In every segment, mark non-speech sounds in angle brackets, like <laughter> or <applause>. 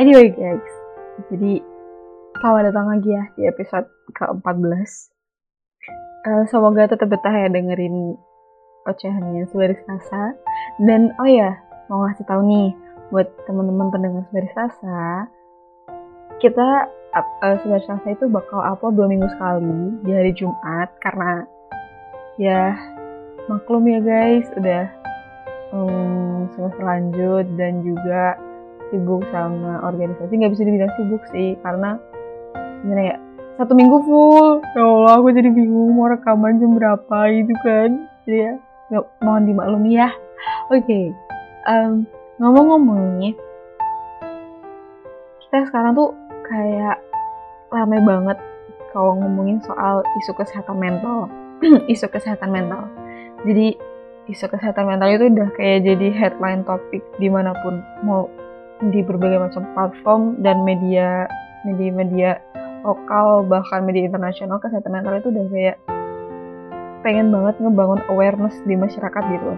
Anyway guys, jadi selamat datang lagi ya di episode ke-14. Uh, semoga tetap betah ya dengerin ocehannya Sebaris Rasa. Dan oh ya, mau ngasih tahu nih buat teman-teman pendengar Sebaris Rasa, kita uh, Sebaris Rasa itu bakal upload dua minggu sekali di hari Jumat karena ya maklum ya guys, udah um, semester lanjut dan juga sibuk sama organisasi nggak bisa dibilang sibuk sih karena gimana ya satu minggu full. Ya Allah aku jadi bingung mau rekaman jam berapa gitu kan. Jadi ya nggak mohon dimaklumi ya. Oke okay. um, ngomong-ngomong nih kita sekarang tuh kayak rame banget kalau ngomongin soal isu kesehatan mental. <clears throat> Isu kesehatan mental. Jadi isu kesehatan mental itu udah kayak jadi headline topik di mana pun mau di berbagai macam platform dan media media-media lokal bahkan media internasional kesehatan mental itu udah kayak pengen banget ngebangun awareness di masyarakat gitu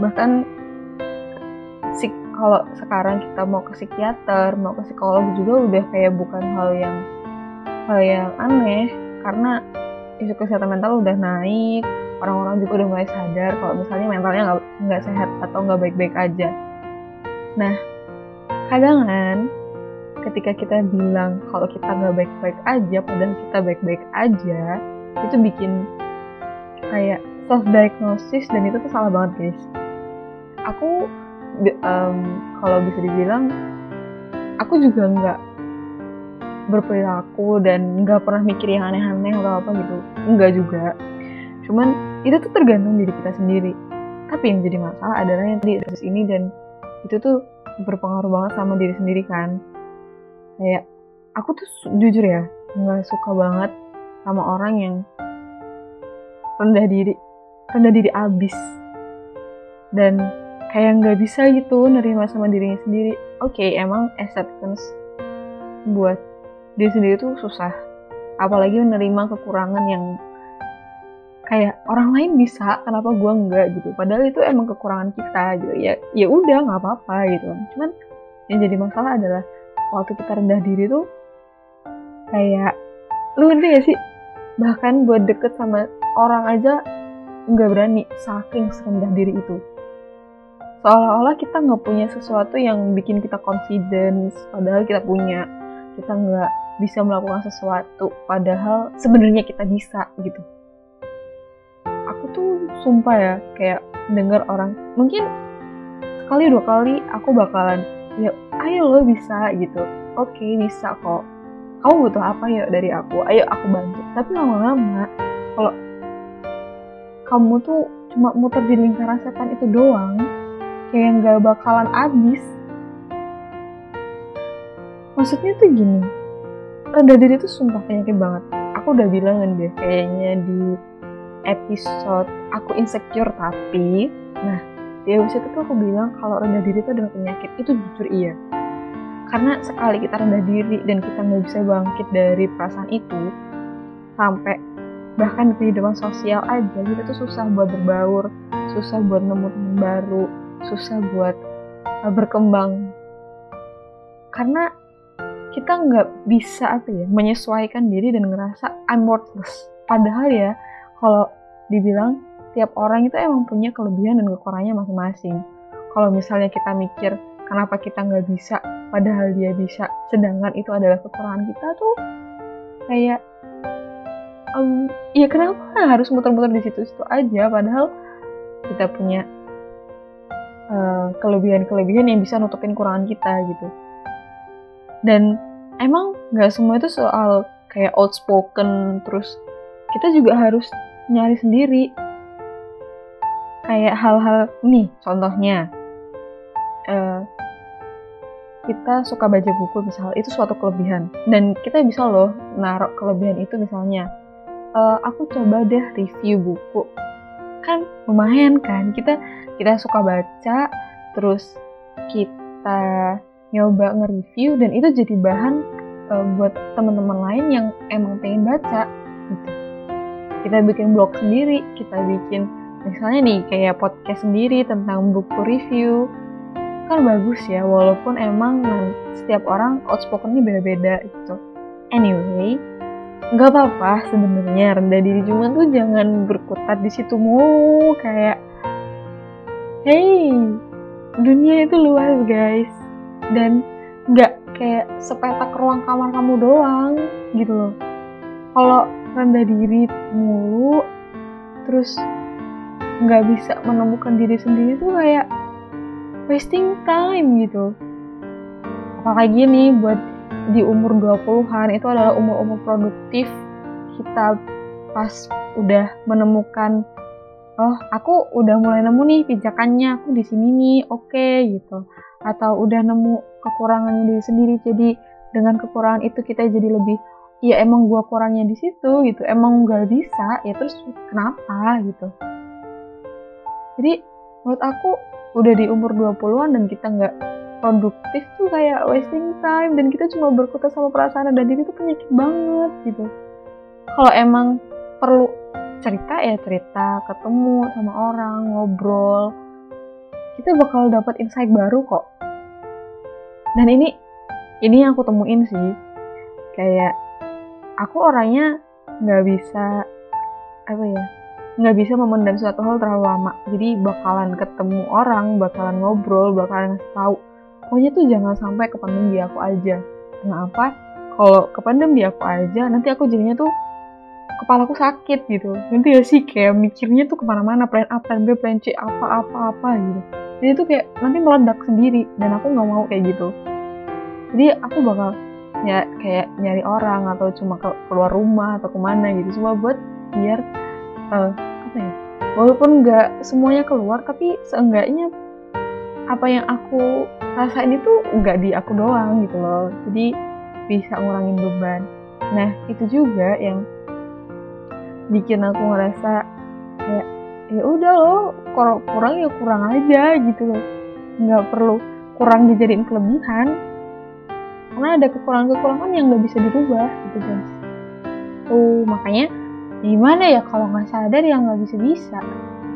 bahkan sik kalau sekarang kita mau ke psikiater mau ke psikolog juga udah kayak bukan hal yang hal yang aneh karena isu kesehatan mental udah naik orang-orang juga udah mulai sadar kalau misalnya mentalnya nggak sehat atau nggak baik-baik aja. Nah, kadang kan ketika kita bilang kalau kita nggak baik-baik aja, padahal kita baik-baik aja, itu bikin kayak self diagnosis dan itu tuh salah banget guys. Aku um, kalau bisa dibilang, aku juga nggak berperilaku dan nggak pernah mikir yang aneh-aneh atau apa gitu, enggak juga. Cuman itu tuh tergantung diri kita sendiri tapi yang jadi masalah adalah yang tadi ini dan itu tuh berpengaruh banget sama diri sendiri kan. Kayak aku tuh jujur ya nggak suka banget sama orang yang rendah diri rendah diri abis. Dan kayak nggak bisa gitu nerima sama dirinya sendiri. Oke okay, emang acceptance buat diri sendiri tuh susah. Apalagi menerima kekurangan yang kayak orang lain bisa kenapa gue enggak gitu. Padahal itu emang kekurangan kita gitu. Ya ya udah nggak apa-apa gitu. Cuman yang jadi masalah adalah waktu kita rendah diri tuh kayak lu ngerti gak sih? Bahkan buat deket sama orang aja nggak berani saking serendah diri itu. Seolah-olah kita nggak punya sesuatu yang bikin kita confidence padahal kita punya. Kita nggak bisa melakukan sesuatu padahal sebenarnya kita bisa gitu sumpah ya kayak denger orang mungkin sekali dua kali aku bakalan ya ayo lo bisa gitu. Oke okay, bisa kok. Kamu butuh apa ya dari aku? Ayo aku bantu. Tapi lama-lama kalau kamu tuh cuma muter di lingkaran setan itu doang kayak nggak bakalan habis. Maksudnya tuh gini rendah diri tuh sumpah penyakit banget. Aku udah bilang deh kayaknya di episode aku insecure tapi nah di episode itu aku bilang kalau rendah diri itu adalah penyakit. Itu jujur iya. Karena sekali kita rendah diri dan kita nggak bisa bangkit dari perasaan itu sampai bahkan di kehidupan sosial aja kita tuh susah buat berbaur susah buat nemu teman baru susah buat uh, berkembang. Karena kita nggak bisa apa ya menyesuaikan diri dan ngerasa I'm worthless. Padahal ya kalau dibilang tiap orang itu emang punya kelebihan dan kekurangannya masing-masing. Kalau misalnya kita mikir kenapa kita nggak bisa, padahal dia bisa, sedangkan itu adalah kekurangan kita tuh kayak, um, ya kenapa harus muter-muter di situ-situ aja, padahal kita punya kelebihan kelebihan-kelebihan yang bisa nutupin kekurangan kita gitu. Dan emang nggak semua itu soal kayak outspoken terus kita juga harus nyari sendiri. Kayak hal-hal nih contohnya uh, kita suka baca buku misal itu suatu kelebihan. Dan kita bisa loh naruh kelebihan itu misalnya uh, aku coba deh review buku. Kan lumayan kan kita kita suka baca terus kita nyoba nge-review dan itu jadi bahan uh, buat teman-teman lain yang emang pengen baca gitu kita bikin blog sendiri kita bikin misalnya nih kayak podcast sendiri tentang buku review. Kan bagus ya walaupun emang setiap orang outspokennya beda-beda gitu. Anyway nggak apa-apa sebenarnya rendah diri cuma tuh jangan berkutat di situ mau kayak hey dunia itu luas guys. Dan nggak kayak sepetak ruang kamar kamu doang gitu loh. Kalau rendah diri mulu terus nggak bisa menemukan diri sendiri tuh kayak wasting time gitu. Apalagi nih buat di umur 20-an itu adalah umur-umur produktif kita pas udah menemukan oh aku udah mulai nemu nih pijakannya aku di sini nih oke okay, gitu. Atau udah nemu kekurangannya diri sendiri jadi dengan kekurangan itu kita jadi lebih ya emang gua kurangnya di situ gitu. Emang nggak bisa ya terus kenapa gitu? Jadi menurut aku udah di umur 20-an dan kita nggak produktif tuh kayak wasting time dan kita cuma berkutat sama perasaan dan diri itu penyakit banget gitu. Kalau emang perlu cerita ya cerita ketemu sama orang ngobrol kita bakal dapat insight baru kok. Dan ini ini yang aku temuin sih. Kayak aku orangnya nggak bisa apa ya nggak bisa memendam suatu hal terlalu lama. Jadi bakalan ketemu orang bakalan ngobrol bakalan ngasih tahu pokoknya tuh jangan sampai kependem di aku aja. Kenapa? Kalau kependem di aku aja nanti aku jadinya tuh kepala aku sakit gitu. Nanti ya sih kayak mikirnya tuh ke mana-mana plan A plan B plan C apa apa apa gitu. Jadi tuh kayak nanti meledak sendiri dan aku nggak mau kayak gitu. Jadi aku bakal ya kayak nyari orang atau cuma keluar rumah atau ke mana gitu. Cuma buat biar uh, apa ya walaupun nggak semuanya keluar tapi seenggaknya apa yang aku rasain itu nggak di aku doang gitu loh. Jadi bisa ngurangin beban. Nah itu juga yang bikin aku ngerasa ya ya udah loh kalau kurang ya kurang aja gitu loh. Nggak perlu kurang dijadiin kelebihan karena ada kekurangan-kekurangan yang nggak bisa dirubah gitu guys. Tuh makanya gimana ya kalau nggak sadar ya nggak bisa bisa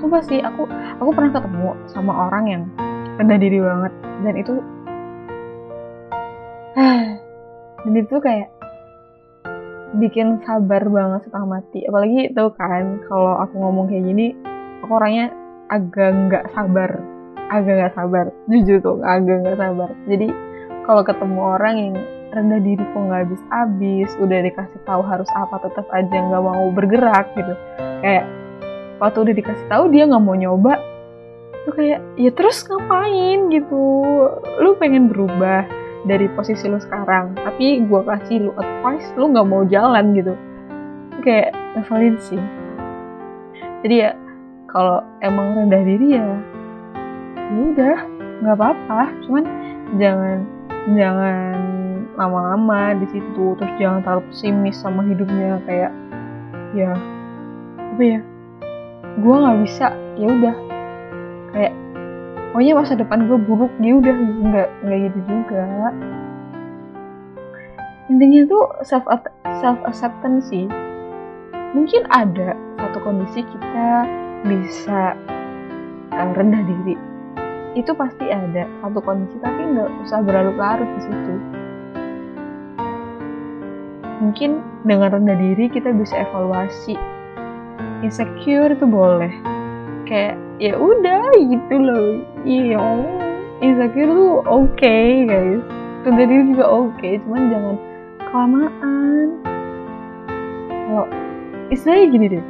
coba sih aku aku pernah ketemu sama orang yang rendah diri banget dan itu <sighs> dan itu kayak bikin sabar banget setengah mati. Apalagi itu kan kalau aku ngomong kayak gini aku orangnya agak nggak sabar agak nggak sabar. Jujur tuh agak nggak sabar. Jadi kalau ketemu orang yang rendah diri kok nggak habis-habis udah dikasih tahu harus apa tetap aja nggak mau bergerak gitu. Kayak waktu udah dikasih tahu dia nggak mau nyoba tuh kayak ya terus ngapain? gitu. Lu pengen berubah dari posisi lu sekarang tapi gue kasih lu advice lu nggak mau jalan gitu. Kayak ngeselin sih. Jadi ya kalau emang rendah diri ya, ya udah nggak apa-apa. Cuman jangan jangan lama-lama di situ terus jangan terlalu pesimis sama hidupnya kayak ya apa ya gue nggak bisa ya udah. Kayak pokoknya masa depan gue buruk ya udah nggak nggak gitu juga. Intinya tuh self self acceptance sih. Mungkin ada satu kondisi kita bisa uh, rendah diri itu pasti ada satu kondisi tapi nggak usah berlarut-larut di situ. Mungkin dengan rendah diri kita bisa evaluasi. Insecure itu boleh. Kayak ya udah gitu loh. Iya insecure tuh oke okay, guys. Rendah diri juga oke okay, cuman jangan kelamaan. Kalau istilahnya gini deh.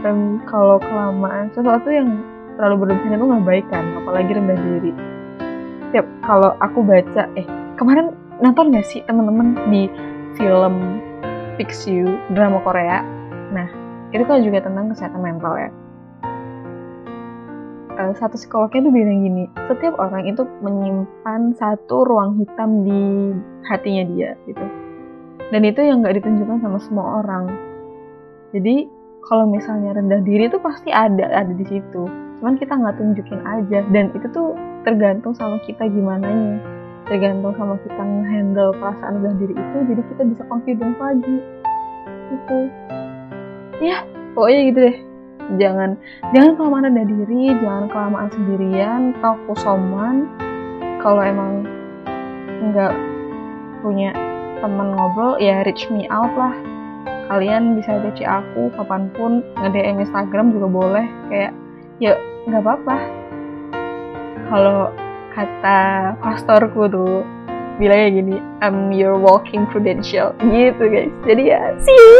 Dan kalau kelamaan sesuatu yang terlalu berlebihan itu nggak baik kan apalagi rendah diri. Tiap kalau aku baca eh kemarin nonton gak sih teman-teman di film Fix You drama Korea? Nah itu kan juga tentang kesehatan mental ya. Uh, satu psikolognya tuh bilang gini setiap orang itu menyimpan satu ruang hitam di hatinya dia gitu. Dan itu yang nggak ditunjukkan sama semua orang. Jadi kalau misalnya rendah diri itu pasti ada ada di situ cuman kita nggak tunjukin aja. Dan itu tuh tergantung sama kita gimana nya tergantung sama kita ngehandle perasaan rendah diri itu jadi kita bisa confident lagi. Gitu. Ya pokoknya gitu deh. Jangan jangan kelamaan rendah diri jangan kelamaan sendirian atau kusoman kalau emang nggak punya temen ngobrol ya reach me out lah. Kalian bisa DC aku kapan pun nge-DM Instagram juga boleh. Kayak ya nggak apa-apa. Kalau kata pastorku tuh bilangnya gini I'm your walking credential. Gitu guys. Jadi ya see you